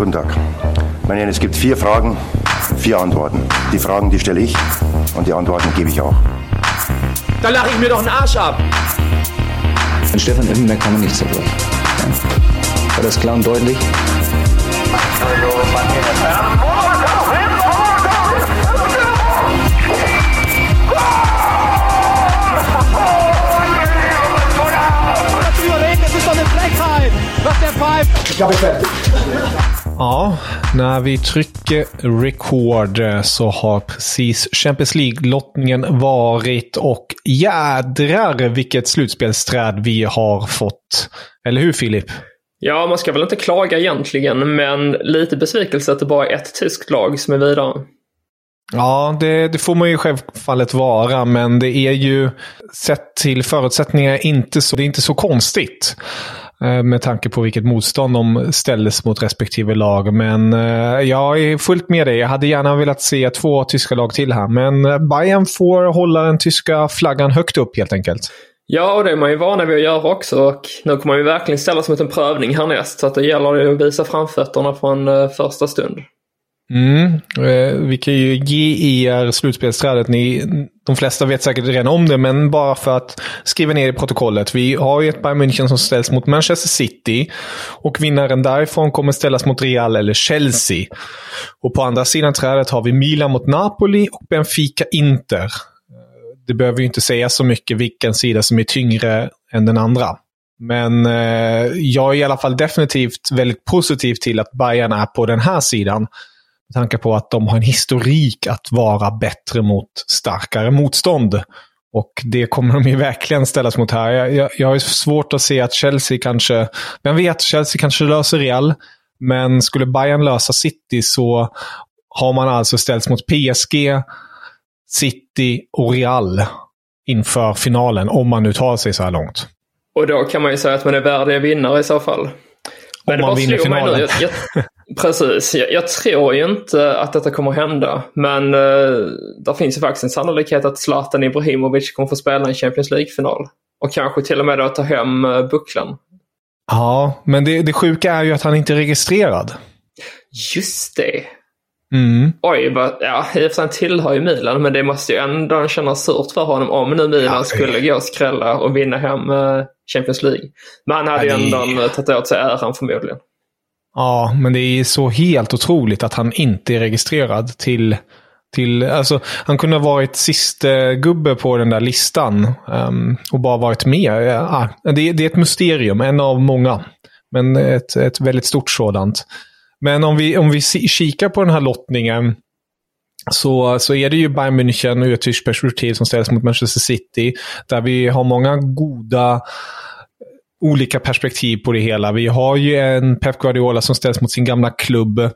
Guten Tag. Meine Herren, es gibt vier Fragen, vier Antworten. Die Fragen, die stelle ich und die Antworten gebe ich auch. Da lache ich mir doch einen Arsch ab. An Stefan Effenberg kann man nichts verloren. Ja. War das klar und deutlich? Das ist doch eine Frechheit, was der pfeift. Jag är färdig. Ja, när vi trycker record eh, så har precis Champions League-lottningen varit och jädrar vilket slutspelsträd vi har fått. Eller hur Filip? Ja, man ska väl inte klaga egentligen, men lite besvikelse att det bara är ett tyskt lag som är vidare. Ja, det, det får man ju självfallet vara, men det är ju sett till förutsättningar inte så, det är inte så konstigt. Eh, med tanke på vilket motstånd de ställdes mot respektive lag. Men eh, jag är fullt med dig. Jag hade gärna velat se två tyska lag till här. Men eh, Bayern får hålla den tyska flaggan högt upp helt enkelt. Ja, och det är man ju vana vid att göra också. Och nu kommer man ju verkligen ställas mot en prövning härnäst. Så att det gäller att visa framfötterna från eh, första stund. Mm. Eh, vi kan ju ge er slutspelsträdet. Ni, de flesta vet säkert redan om det, men bara för att skriva ner i protokollet. Vi har ju ett Bayern München som ställs mot Manchester City. Och vinnaren därifrån kommer ställas mot Real eller Chelsea. Och på andra sidan trädet har vi Milan mot Napoli och Benfica Inter. Det behöver ju inte säga så mycket vilken sida som är tyngre än den andra. Men eh, jag är i alla fall definitivt väldigt positiv till att Bayern är på den här sidan. Med tanke på att de har en historik att vara bättre mot starkare motstånd. Och det kommer de ju verkligen ställas mot här. Jag, jag, jag har svårt att se att Chelsea kanske... Vem vet, Chelsea kanske löser Real. Men skulle Bayern lösa City så har man alltså ställts mot PSG, City och Real inför finalen. Om man nu tar sig så här långt. Och då kan man ju säga att man är värdig vinnare i så fall. Men det man vinner nu. finalen. Jag, jag, precis. Jag, jag tror ju inte att detta kommer hända. Men uh, det finns ju faktiskt en sannolikhet att Zlatan Ibrahimovic kommer få spela en Champions League-final. Och kanske till och med då ta hem uh, bucklan. Ja, men det, det sjuka är ju att han inte är registrerad. Just det. Mm. Oj, vad, ja, i och för sig han tillhör ju Milan, men det måste ju ändå kännas surt för honom om nu Milan Ja, skulle gå och skrälla och vinna hem eh, Champions League. Men han hade Ja, ju ändå tagit åt sig äran förmodligen. Ja, men det är så helt otroligt att han inte är registrerad till... till alltså, han kunde ha varit sista gubbe på den där listan um, och bara varit med. Ja, det, det är ett mysterium, en av många. Men ett, ett väldigt stort sådant. Men om vi, om vi kikar på den här lottningen så, så är det ju Bayern München ur ett tyskt perspektiv som ställs mot Manchester City. Där vi har många goda olika perspektiv på det hela. Vi har ju en Pep Guardiola som ställs mot sin gamla klubb.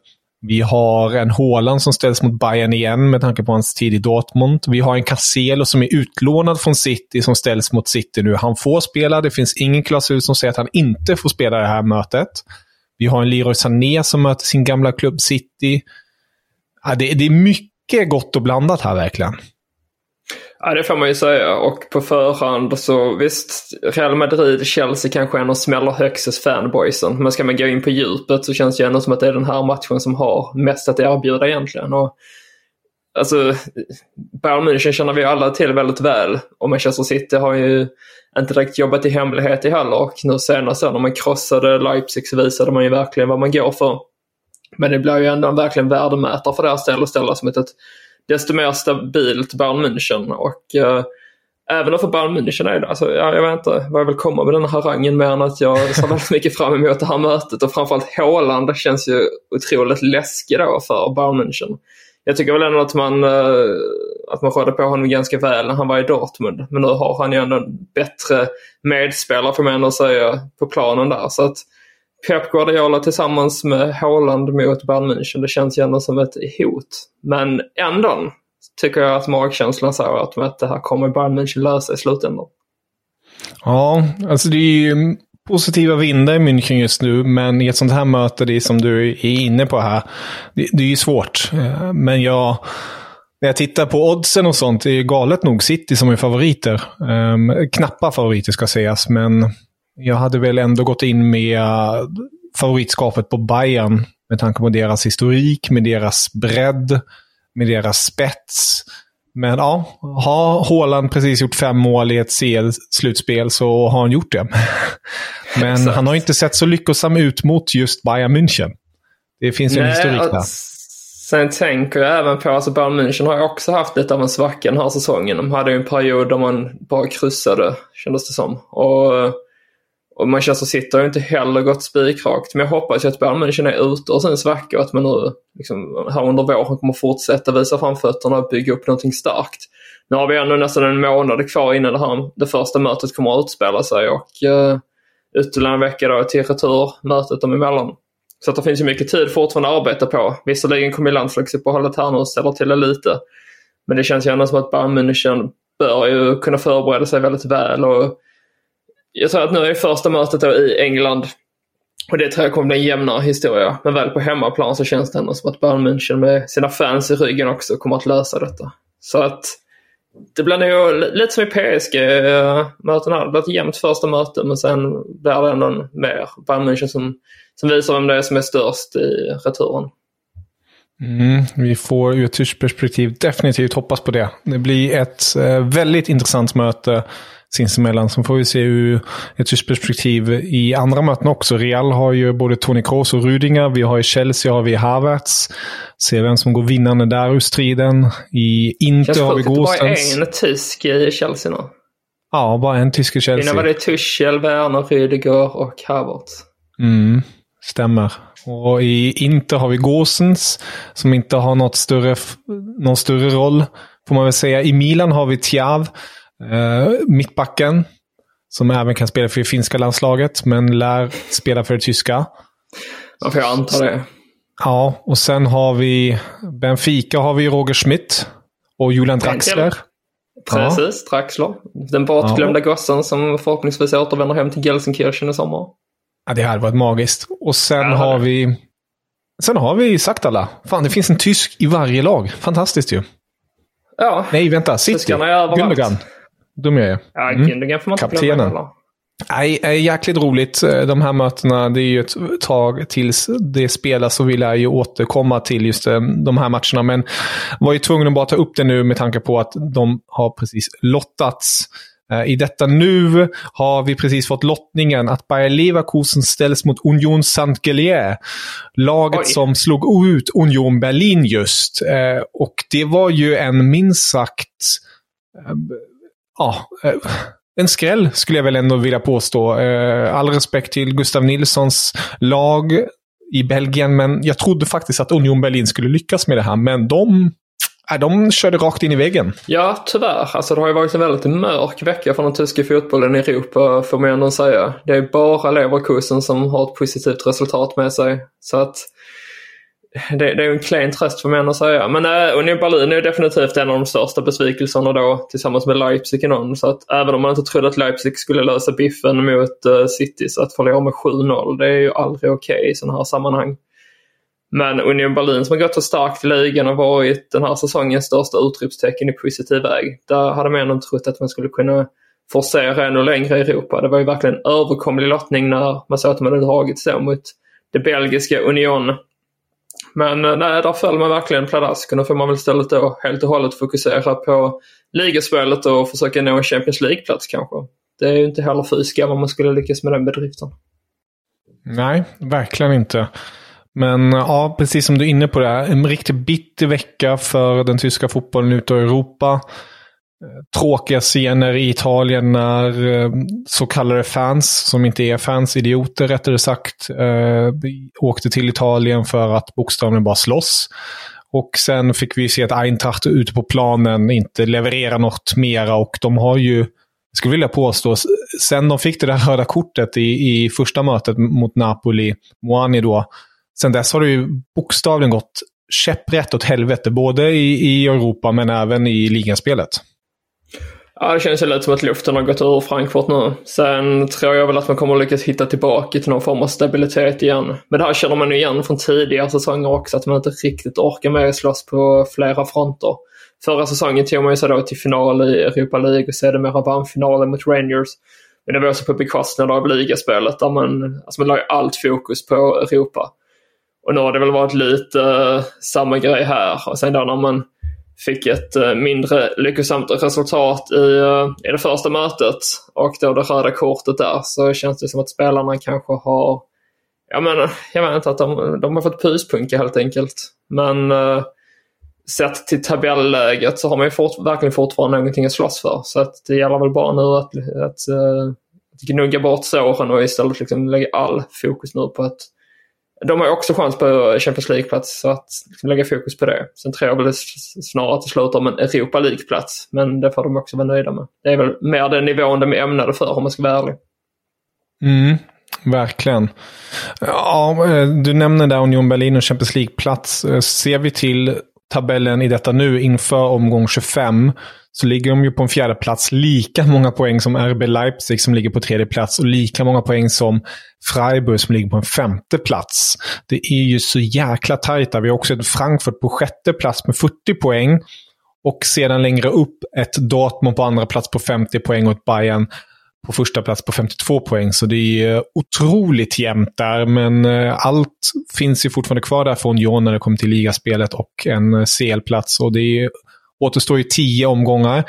Vi har en Haaland som ställs mot Bayern igen med tanke på hans tid i Dortmund. Vi har en Caselo som är utlånad från City som ställs mot City nu. Han får spela. Det finns ingen klausul som säger att han inte får spela det här mötet. Vi har en Leroy Sané som möter sin gamla klubb City. Ja, det, det är mycket gott och blandat här verkligen. Ja, det får man ju säga. Och på förhand så visst, Real Madrid, Chelsea kanske ändå smäller högst hos fanboysen. Men ska man gå in på djupet så känns det ju ändå som att det är den här matchen som har mest att erbjuda egentligen. Och, alltså, Bayern München känner vi alla till väldigt väl. Och Manchester City har ju inte direkt jobbat i hemlighet i heller. Och nu senast när man krossade Leipzig så visade man ju verkligen vad man går för. Men det blir ju ändå en verkligen värdemätare för deras del att ställa som ett, ett desto mer stabilt Bayern München. Och eh, även för Bayern München är det, alltså, ja, jag vet inte vad jag vill komma med den här rangen mer än att jag ser väldigt mycket fram emot det här mötet. Och framförallt Haaland känns ju otroligt läskig då för Bayern München. Jag tycker väl ändå att man, eh, att man skötte på honom ganska väl när han var i Dortmund. Men nu har han ju ändå en bättre medspelare får man ändå säga på planen där. Så att Pep Guardiola tillsammans med Haaland mot Bayern München, det känns ju ändå som ett hot. Men ändå tycker jag att magkänslan säger att, att det här kommer Bayern München lösa i slutändan. Ja, alltså det är ju positiva vindar i München just nu, men i ett sånt här möte, det som du är inne på här, det, det är ju svårt. Men jag, när jag tittar på oddsen och sånt, det är galet nog City som är favoriter. Um, knappa favoriter ska sägas, men jag hade väl ändå gått in med favoritskapet på Bayern med tanke på deras historik, med deras bredd, med deras spets. Men ja, har Haaland precis gjort fem mål i ett CL-slutspel så har han gjort det. Men Exakt. han har inte sett så lyckosam ut mot just Bayern München. Det finns ju en historik där. Sen tänker jag även på, alltså Bayern München har ju också haft lite av en svacka den här säsongen. De hade ju en period där man bara kryssade, kändes det som. Och och Manchester City har ju inte heller gått spikrakt. Men jag hoppas ju att Bayern München är ute och sen svacka och att man nu liksom, här under våren kommer fortsätta visa framfötterna och bygga upp någonting starkt. Nu har vi ändå nästan en månad kvar innan det, här, det första mötet kommer att utspela sig och eh, ytterligare en vecka då till returmötet dem emellan. Så att det finns ju mycket tid fortfarande att arbeta på. Visserligen kommer landslagsuppehållet här nu och ställa till det lite. Men det känns ju ändå som att Bayern München bör ju kunna förbereda sig väldigt väl och jag tror att nu är det första mötet då i England och det tror jag kommer bli en jämnare historia. Men väl på hemmaplan så känns det ändå som att Bayern München med sina fans i ryggen också kommer att lösa detta. Så att det blir nog lite som i PSG-mötena. Eh, det blir ett jämnt första möte men sen blir det ändå mer Bayern München som, som visar vem det är som är störst i returen. Mm, vi får ur ett tyskt perspektiv definitivt hoppas på det. Det blir ett eh, väldigt intressant möte sinsemellan. Så får vi se ur ett tyskt perspektiv i andra möten också. Real har ju både Toni Kroos och Rudinger. Vi har i Chelsea har vi Havertz. Se vem som går vinnande där ur striden. I Inter har vi Gosens. bara en tysk i Chelsea nu. Ja, bara en tysk i Chelsea. Innan var det Tuchel, Werner, Rüdiger och Havertz. Mm, stämmer. Och i Inter har vi Gosens som inte har något större, någon större roll, får man väl säga. I Milan har vi Tiav Uh, mittbacken, som även kan spela för det finska landslaget, men lär spela för det tyska. Man får anta det. Ja, och sen har vi Benfica har vi Roger Schmidt och Julian Draxler. Precis, ja. Draxler. Den bortglömda ja. gossen som förhoppningsvis återvänder hem till Gelsenkirchen i sommar. Ja, det hade varit magiskt. Och sen ja, har vi... Sen har vi sagt alla. Fan, det finns en tysk i varje lag. Fantastiskt ju. Ja. Nej, vänta. City. Gundogan. Dum jag är. Ja, mm. Gundogan får man inte Kaptenen. glömma Nej, är jäkligt roligt. Eh, de här mötena, det är ju ett tag tills det spelas och vi lär ju återkomma till just eh, de här matcherna. Men var ju tvungen att bara ta upp det nu med tanke på att de har precis lottats. Eh, I detta nu har vi precis fått lottningen att Bayer Leverkusen ställs mot Union Saint-Gelier. Laget Oj. som slog ut Union Berlin just. Och det var ju en minst sagt ja, eh, en skräll skulle jag väl ändå vilja påstå. Eh, all respekt till Gustav Nilssons lag i Belgien, men jag trodde faktiskt att Union Berlin skulle lyckas med det här. Men de, äh, de körde rakt in i väggen. Ja, tyvärr. Alltså, det har ju varit en väldigt mörk vecka för den tyska fotbollen i Europa, får man ändå säga. Det är bara Leverkusen som har ett positivt resultat med sig. Så att det, det är en klen tröst för mig att säga. Men äh, Union Berlin är definitivt en av de största besvikelserna då tillsammans med Leipzig någon. Så att även om man inte trodde att Leipzig skulle lösa biffen mot uh, City så att förlora med 7-0 det är ju aldrig okej okay i sådana här sammanhang. Men Union Berlin som har gått så starkt i ligan och varit den här säsongens största utropstecken i positiv väg. Där hade man ändå trott att man skulle kunna forcera ännu längre i Europa. Det var ju verkligen överkomlig lottning när man såg att man hade dragit så mot det belgiska Union men eh, nej, där föll man verkligen pladask och Då får man väl istället då helt och hållet fokusera på ligaspelet och försöka nå en Champions League-plats kanske. Det är ju inte heller fysiskt om man skulle lyckas med den bedriften. Nej, verkligen inte. Men eh, ja, precis som du är inne på det, här. en riktigt bitter vecka för den tyska fotbollen ute i Europa eh, tråkiga scener i Italien när eh, så kallade fans, som inte är fans, idioter rättare sagt, åkte till Italien för att bokstavligen bara slåss. Och sen fick vi se att Eintracht ute på planen inte levererar något mera och de har ju skulle vilja påstå, sen de fick det där röda kortet i, i första mötet mot Napoli, Moani då, sen dess har det ju bokstavligen gått käpprätt åt helvete. Både i, i Europa men även i ligaspelet. Ja, det känns ju lite som att luften har gått ur Frankfurt nu. Sen tror jag väl att man kommer lyckas hitta tillbaka till någon form av stabilitet igen. Men det här känner man ju igen från tidigare säsonger också, att man inte riktigt orkar med att slåss på flera fronter. Förra säsongen tog man ju sig då till final i Europa League och sedermera vann finalen mot Rangers. Men det var också på bekostnad av ligaspelet där man, alltså man la ju allt fokus på Europa. Och nu har det väl varit lite uh, samma grej här. Och sen då när man fick ett uh, mindre lyckosamt resultat i, uh, i det första mötet och då det röda kortet där så känns det som att spelarna kanske har jag menar, jag vet inte att de, de har fått pyspunka helt enkelt. Men sett till tabelläget så har man ju fort, verkligen fortfarande någonting att slåss för. Så att det gäller väl bara nu att, att, att gnugga bort såren och istället liksom lägga all fokus nu på att de har också chans på Champions League-plats, så att liksom lägga fokus på det. Sen tror jag väl snarare att det slutar om en Europa League-plats, men det får de också vara nöjda med. Det är väl mer den nivån de är ämnade för, om man ska vara ärlig. Mm, verkligen. Ja, eh, du nämner där Union Berlin och Champions League-plats. Eh, ser vi till tabellen i detta nu inför omgång 25 så ligger de ju på en fjärde plats lika många poäng som RB Leipzig som ligger på tredje plats och lika många poäng som Freiburg som ligger på en femte plats. Det är ju så jäkla tajta. Vi har också ett Frankfurt på sjätte plats med 40 poäng. Och sedan längre upp ett Dortmund på andra plats på 50 poäng och ett Bayern på första plats på 52 poäng. Så det är eh, otroligt jämnt där. Men eh, allt finns ju fortfarande kvar där från John när det kommer till ligaspelet och en eh, CL-plats. Och det är återstår ju tio omgångar.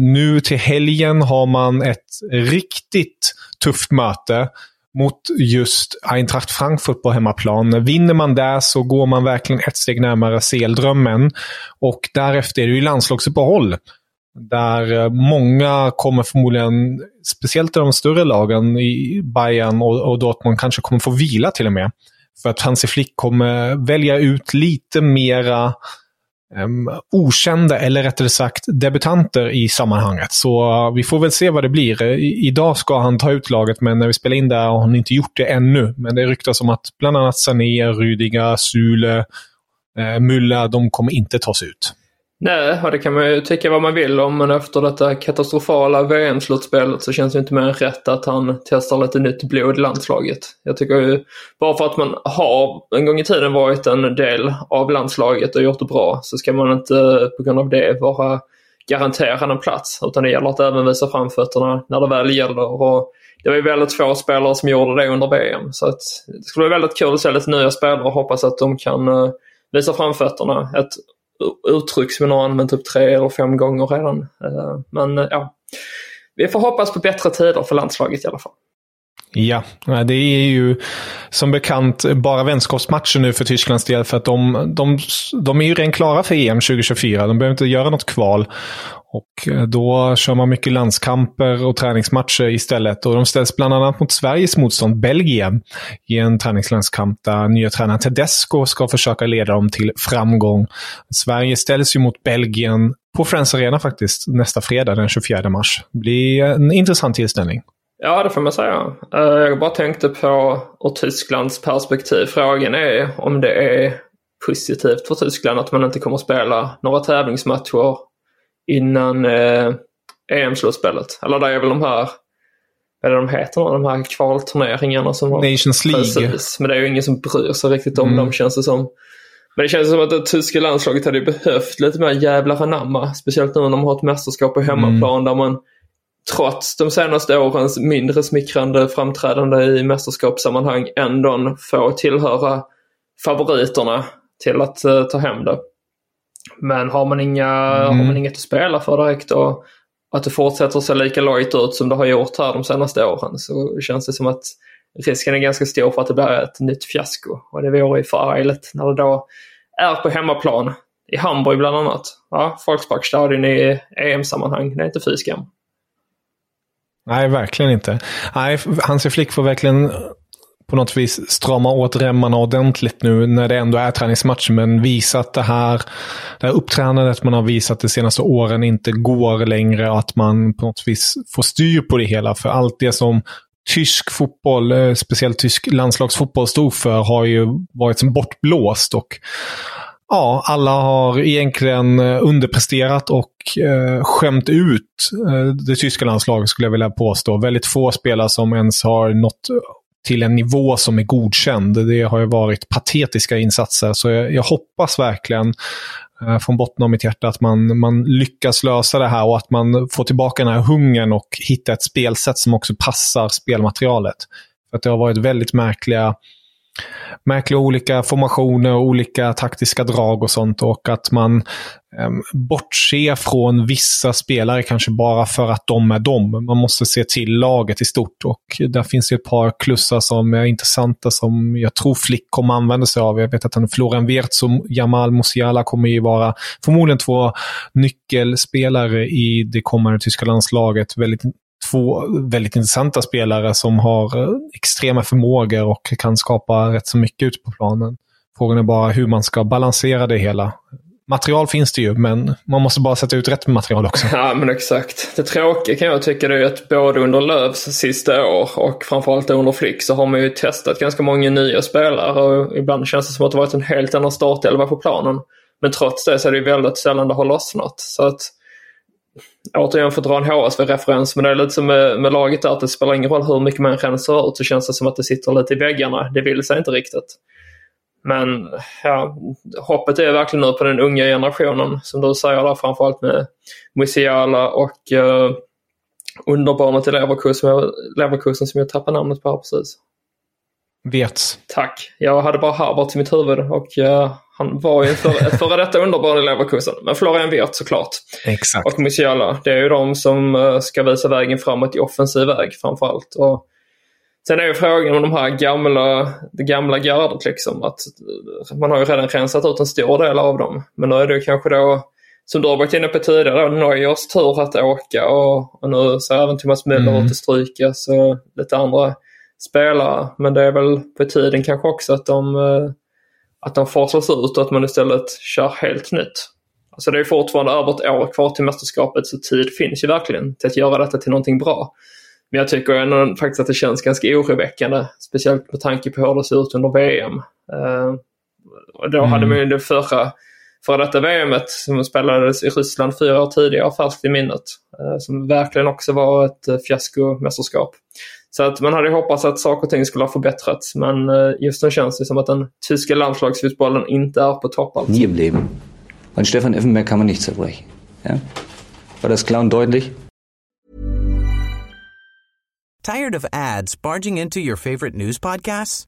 Nu till helgen har man ett riktigt tufft möte mot just Eintracht Frankfurt på hemmaplan. Vinner man där så går man verkligen ett steg närmare CL-drömmen. Och därefter är det ju landslagsuppehåll. Där eh, många kommer förmodligen, speciellt i de större lagen i Bayern och, och Dortmund, kanske kommer få vila till och med. För att Hansi Flick kommer välja ut lite mera um, okända, eller rättare sagt debutanter i sammanhanget. Så uh, vi får väl se vad det blir. I, idag ska han ta ut laget, men när vi spelar in det har han inte gjort det ännu. Men det ryktas om att bland annat Sané, Rüdiger, Sule, uh, eh, Müller, de kommer inte tas ut. Nej, och det kan man ju tycka vad man vill om, men efter detta katastrofala VM-slutspelet så känns det inte mer än rätt att han testar lite nytt blod i landslaget. Jag tycker ju, bara för att man har en gång i tiden varit en del av landslaget och gjort det bra, så ska man inte på grund av det vara garanterad en plats, utan det gäller att även visa framfötterna när det väl gäller. Och det var ju väldigt få spelare som gjorde det under VM, så att det skulle vara väldigt kul att se lite nya spelare och hoppas att de kan eh, visa framfötterna. Ett uttryck som jag har använt typ tre eller fem gånger redan. Eh, men eh, ja, vi får hoppas på bättre tider för landslaget i alla fall. Ja, det är ju som bekant bara vänskapsmatcher nu för Tysklands del. För att de, de, de är ju redan klara för EM 2024. De behöver inte göra något kval. Och eh, då kör man mycket landskamper och träningsmatcher istället. Och de ställs bland annat mot Sveriges motstånd Belgien i en träningslandskamp där nya tränaren Tedesco ska försöka leda dem till framgång. Sverige ställs ju mot Belgien på Friends Arena faktiskt nästa fredag den 24 mars. Det blir en intressant tillställning. Ja, det får man säga. Eh, jag bara tänkte på ur Tysklands perspektiv. Frågan är om det är positivt för Tyskland att man inte kommer att spela några tävlingsmatcher innan eh, EM-slutspelet. Eller det är väl de här, vad är det de heter, de här kvalturneringarna som har... Nations League. Precis, men det är ju ingen som bryr sig riktigt om mm. dem känns det som. Men det känns som att det tyska landslaget hade behövt lite mer jävlar anamma. Speciellt nu när de har ett mästerskap på hemmaplan mm. där man trots de senaste årens mindre smickrande framträdande i mästerskapssammanhang ändå får tillhöra favoriterna till att uh, ta hem det. Men har man, inga, mm. har man inget att spela för direkt och att det fortsätter se lika lojt ut som det har gjort här de senaste åren så känns det som att risken är ganska stor för att det blir ett nytt fiasko. Och det vore ju förargligt när det då är på hemmaplan. I Hamburg bland annat. Ja, Volksparkstadion i EM-sammanhang. Det är inte fy skam. Nej, verkligen inte. Nej, Hansi Flick får verkligen på något vis strama åt remmarna ordentligt nu när det ändå är träningsmatcher. Men visa att det här, det här upptränandet man har visat de senaste åren inte går längre och att man på något vis får styr på det hela. För allt det som tysk fotboll, eh, speciellt tysk landslagsfotboll stod för, har ju varit som bortblåst. Och Ja, alla har egentligen eh, underpresterat och eh, skämt ut eh, det tyska landslaget skulle jag vilja påstå. Väldigt få spelare som ens har nått till en nivå som är godkänd. Det har ju varit patetiska insatser, så jag, jag hoppas verkligen eh, från botten av mitt hjärta att man, man lyckas lösa det här och att man får tillbaka den här hungern och hitta ett spelsätt som också passar spelmaterialet. För att det har varit väldigt märkliga märkliga olika formationer och olika taktiska drag och sånt. Och att man eh, bortser från vissa spelare kanske bara för att de är dem. Man måste se till laget i stort. Och där finns det ett par klussar som är intressanta som jag tror Flick kommer använda sig av. Jag vet att han Florian Wirtz och Jamal Musiala kommer ju vara förmodligen två nyckelspelare i det kommande tyska landslaget. Väldigt två väldigt intressanta spelare som har eh, extrema förmågor och kan skapa rätt så mycket ute på planen. Frågan är bara hur man ska balansera det hela. Material finns det ju, men man måste bara sätta ut rätt material också. Ja, men exakt. Det tråkiga kan jag tycka är att både under Lövs sista år och framförallt under Flick så har man ju testat ganska många nya spelare och ibland känns det som att det varit en helt annan startelva på planen. Men trots det så är det ju väldigt sällan det har lossnat. Så att återigen för att dra en HSV-referens, men det är lite som med, med laget där att det spelar ingen roll hur mycket människan ser ut så känns det som att det sitter lite i väggarna. Det vill sig inte riktigt. Men ja, hoppet är verkligen nu på den unga generationen som du säger där framförallt med Musiala och uh, underbarnet i Leverkusen, Leverkusen som jag tappade namnet på här precis. Vet. Tack. Jag hade bara Harvard i mitt huvud och uh, han var ju för, ett före detta underbarn i Leverkusen. Men Florian Wirth såklart. Exakt. Och Musiala. Det är ju de som eh, ska visa vägen framåt i offensiv väg framförallt. Och sen är ju frågan om de här gamla, det gamla gardet liksom. Att eh, man har ju redan rensat ut en stor del av dem. Men nu är det kanske då, som du har varit inne på tidigare, Neuers tur att åka och, och nu ser även Thomas Müller mm. ut att strykas och lite andra spelare. Men det är väl på tiden kanske också att de eh, att de fasas ut och att man istället kör helt nytt. Alltså det är fortfarande över ett år kvar till mästerskapet så tid finns ju verkligen till att göra detta till någonting bra. Men jag tycker ändå faktiskt att det känns ganska oroväckande. Speciellt med tanke på hur det ser ut under VM. Uh, och då mm. hade man ju det förra, förra detta VMet som spelades i Ryssland fyra år tidigare fast i minnet. Uh, som verkligen också var ett uh, fiaskomästerskap. Så att man hade hoppats att saker och ting skulle ha förbättrats men eh, just nu känns det som att den tyska landslagsfotbollen inte är på topp. Alltså. Nie im Leben. An Stefan Effenberg kann man nicht zerbrechen. Ja? War das klar und deutlich? Tired of ads barging into your favorite news podcasts?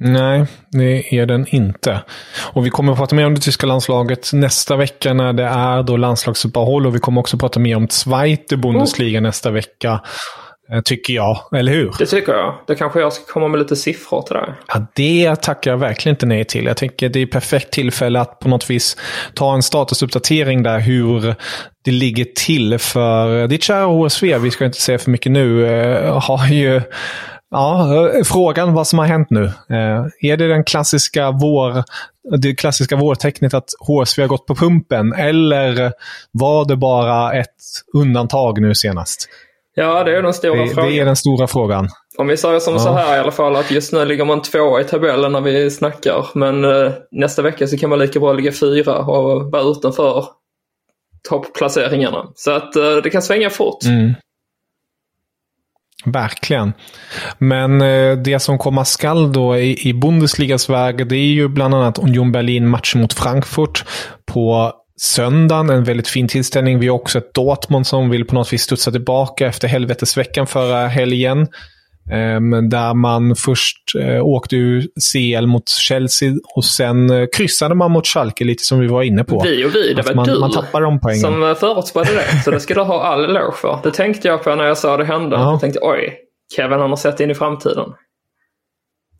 Nej, det är den inte. Och vi kommer att prata mer om det tyska landslaget nästa vecka när det är då landslagsuppehåll. Och vi kommer också att prata mer om Zweite Bundesliga oh. nästa vecka. Eh, tycker jag, eller hur? Det tycker jag. Det kanske jag ska komma med lite siffror till det. Ja, det tackar jag verkligen inte nej till. Jag tänker det är perfekt tillfälle att på något vis ta en statusuppdatering där hur det ligger till för ditt kära HSV. Vi ska inte säga för mycket nu. Eh, har ju Ja, eh, frågan vad som har hänt nu. Eh, är det den klassiska vår, det klassiska vårtecknet att HSV har gått på pumpen eller var det bara ett undantag nu senast? Ja, det är den stora det, frågan. Det är den stora frågan. Om vi säger som Ja. så här i alla fall att just nu ligger man tvåa i tabellen när vi snackar. Men eh, nästa vecka så kan man lika bra ligga fyra och vara utanför topplaceringarna. Så att eh, det kan svänga fort. Mm. Verkligen. Men eh, det som komma skall då i, i Bundesligas väg, det är ju bland annat Union Berlin match mot Frankfurt på söndagen. En väldigt fin tillställning. Vi har också ett Dortmund som vill på något vis studsa tillbaka efter helvetesveckan förra helgen. Ehm, där man först eh, åkte ur CL mot Chelsea och sen eh, kryssade man mot Schalke lite som vi var inne på. Vi och vi, det var man, du man tappar de poängen. som eh, förutspådde det. Så det ska du ha all eloge för. Det tänkte jag på när jag sa det hända. Ja. Jag tänkte oj, Kevin han har sett in i framtiden.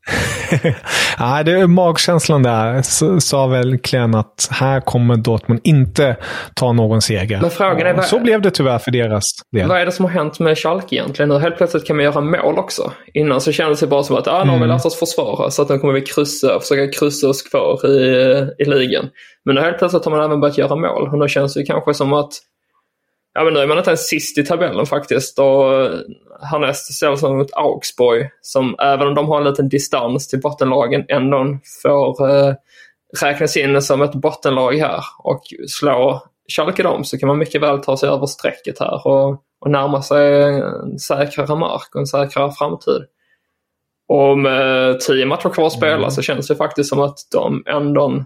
Nej, det är magkänslan där sa väl Klen att här kommer Dortmund inte ta någon seger. Men frågan är vad- Så blev det tyvärr för deras del. Vad är det som har hänt med Schalke egentligen? Nu helt plötsligt kan man göra mål också. Innan så kändes det bara som att ah, nu har vi lärt oss försvara så att nu kommer vi kryssa, försöka kryssa oss kvar i, i ligan. Men nu helt plötsligt har man även börjat göra mål och nu känns det kanske som att Ja men nu är man inte ens sist i tabellen faktiskt och eh, härnäst ställs man mot Augsburg som även om de har en liten distans till bottenlagen ändå får eh, räknas in som ett bottenlag här och slå Schalke dem så kan man mycket väl ta sig över strecket här och, och närma sig en säkrare mark och en säkrare framtid. Och med tio matcher kvar att spela så känns det faktiskt som att de ändå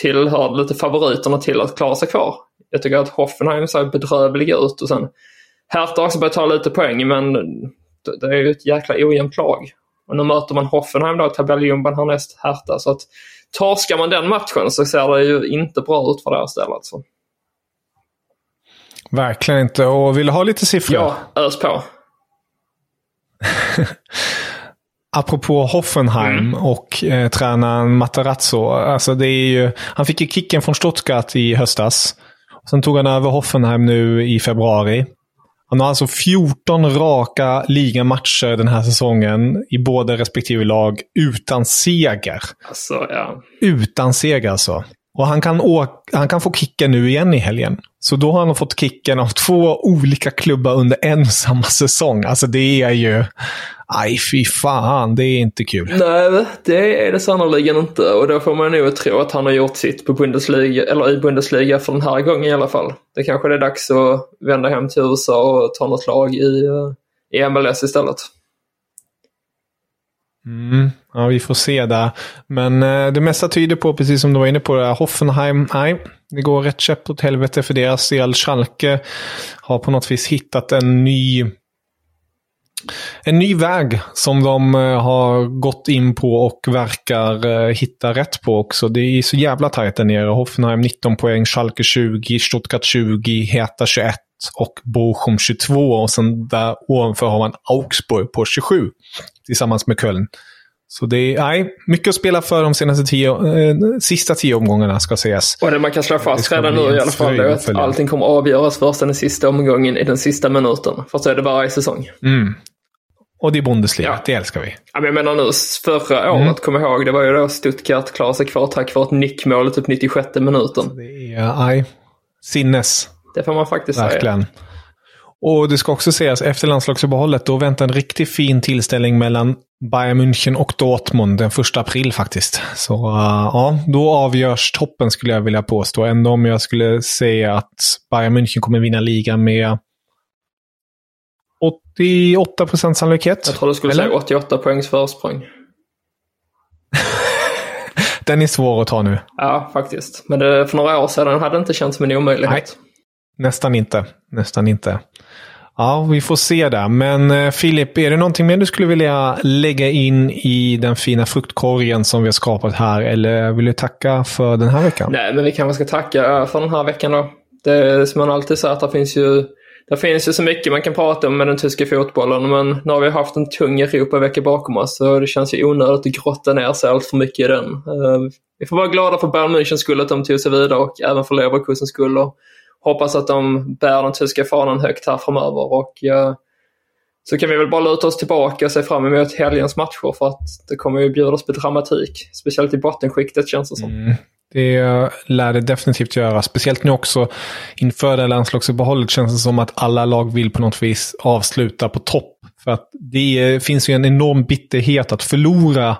tillhör lite favoriterna till att klara sig kvar. Jag tycker att Hoffenheim ser bedrövliga ut och sen Hertha också börjat ta lite poäng men det, det är ju ett jäkla ojämnt lag. Och nu möter man Hoffenheim då i tabelljumban härnäst Hertha så att torskar man den matchen så ser det ju inte bra ut för deras del alltså. Verkligen inte. Och vill du ha lite siffror? Ja, ös på. Apropå Hoffenheim Mm. och eh, tränaren Matarazzo. Alltså det är ju, han fick ju kicken från Stuttgart i höstas. Sen tog han över Hoffenheim nu i februari. Han har alltså 14 raka ligamatcher den här säsongen i båda respektive lag utan seger. Alltså, ja. Utan seger alltså. Och han kan, åka, han kan få kicken nu igen i helgen. Så då har han fått kicken av två olika klubbar under en och samma säsong. Alltså det är ju... Aj, fy fan. Det är inte kul. Nej, det är det sannerligen inte. Och då får man nog tro att han har gjort sitt på Bundesliga, eller i Bundesliga för den här gången i alla fall. Det kanske är dags att vända hem till USA och ta något lag i, eh, i MLS istället. Mm, ja, vi får se där. Men eh, det mesta tyder på, precis som du var inne på, det Hoffenheim, nej, det går rätt käpp åt helvete för deras del. Schalke har på något vis hittat en ny en ny väg som de eh, har gått in på och verkar eh, hitta rätt på också. Det är så jävla tajt där nere. Hoffenheim 19 poäng, Schalke 20, Stuttgart 20, Heta 21 och Bochum 22. Och sen där ovanför har man Augsburg på 27 tillsammans med Köln. Så det är nej, mycket att spela för de senaste tio, eh, sista tio omgångarna ska sägas. Och det man kan slå fast redan nu i alla fall är att allting kommer avgöras först den sista omgången i den sista minuten. För så är det varje säsong. Mm. Och det är Bundesliga, Ja. det älskar vi. Ja, men jag menar nu, förra året, kom jag ihåg, det var ju då Stuttgart klarade sig kvar tack vare ett nickmål i typ 96 minuten. Det är, nej, sinnes. Det får man faktiskt säga. Verkligen. Och det ska också sägas, efter landslagsuppehållet, då väntar en riktigt fin tillställning mellan Bayern München och Dortmund den första april faktiskt. Så uh, ja, då avgörs toppen skulle jag vilja påstå. Ändå om jag skulle säga att Bayern München kommer vinna ligan med 88 procent sannolikhet. Jag tror du skulle Eller? säga 88 poängs försprång. Den är svår att ta nu. Ja, faktiskt. Men det, för några år sedan hade det inte känts som en omöjlighet. Nästan inte. Nästan inte. Ja, vi får se där. Men eh, Filip, är det någonting mer du skulle vilja lägga in i den fina fruktkorgen som vi har skapat här? Eller vill du tacka för den här veckan? Nej, men vi kanske ska tacka för den här veckan då. Det är som man alltid säger att det finns ju det finns ju så mycket man kan prata om med den tyska fotbollen, men nu har vi haft en tung Europa-vecka bakom oss så det känns ju onödigt att grotta ner sig allt för mycket i den. Eh, vi får vara glada för Bayern Münchens skull att de tog sig vidare och även för Leverkusens skull och hoppas att de bär den tyska fanan högt här framöver och eh, så kan vi väl bara luta oss tillbaka och se fram emot helgens matcher för att det kommer ju bjudas på dramatik. Speciellt i bottenskiktet känns det som. Mm. Det lär det definitivt göra. Speciellt nu också inför det här landslagsuppehållet känns det som att alla lag vill på något vis avsluta på topp För att det finns ju en enorm bitterhet att förlora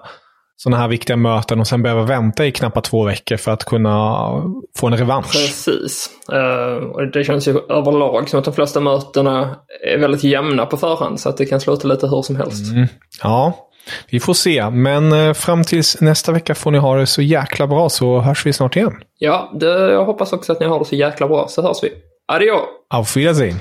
sådana här viktiga möten och sen behöva vänta i knappt två veckor för att kunna få en revansch. Precis. Uh, och det känns ju överlag som att de flesta mötena är väldigt jämna på förhand så att det kan sluta lite hur som helst. Mm. Ja, vi får se. Men uh, fram tills nästa vecka får ni ha det så jäkla bra så hörs vi snart igen. Ja, det, jag hoppas också att ni har det så jäkla bra så hörs vi. Adio! Auf Wiedersehen!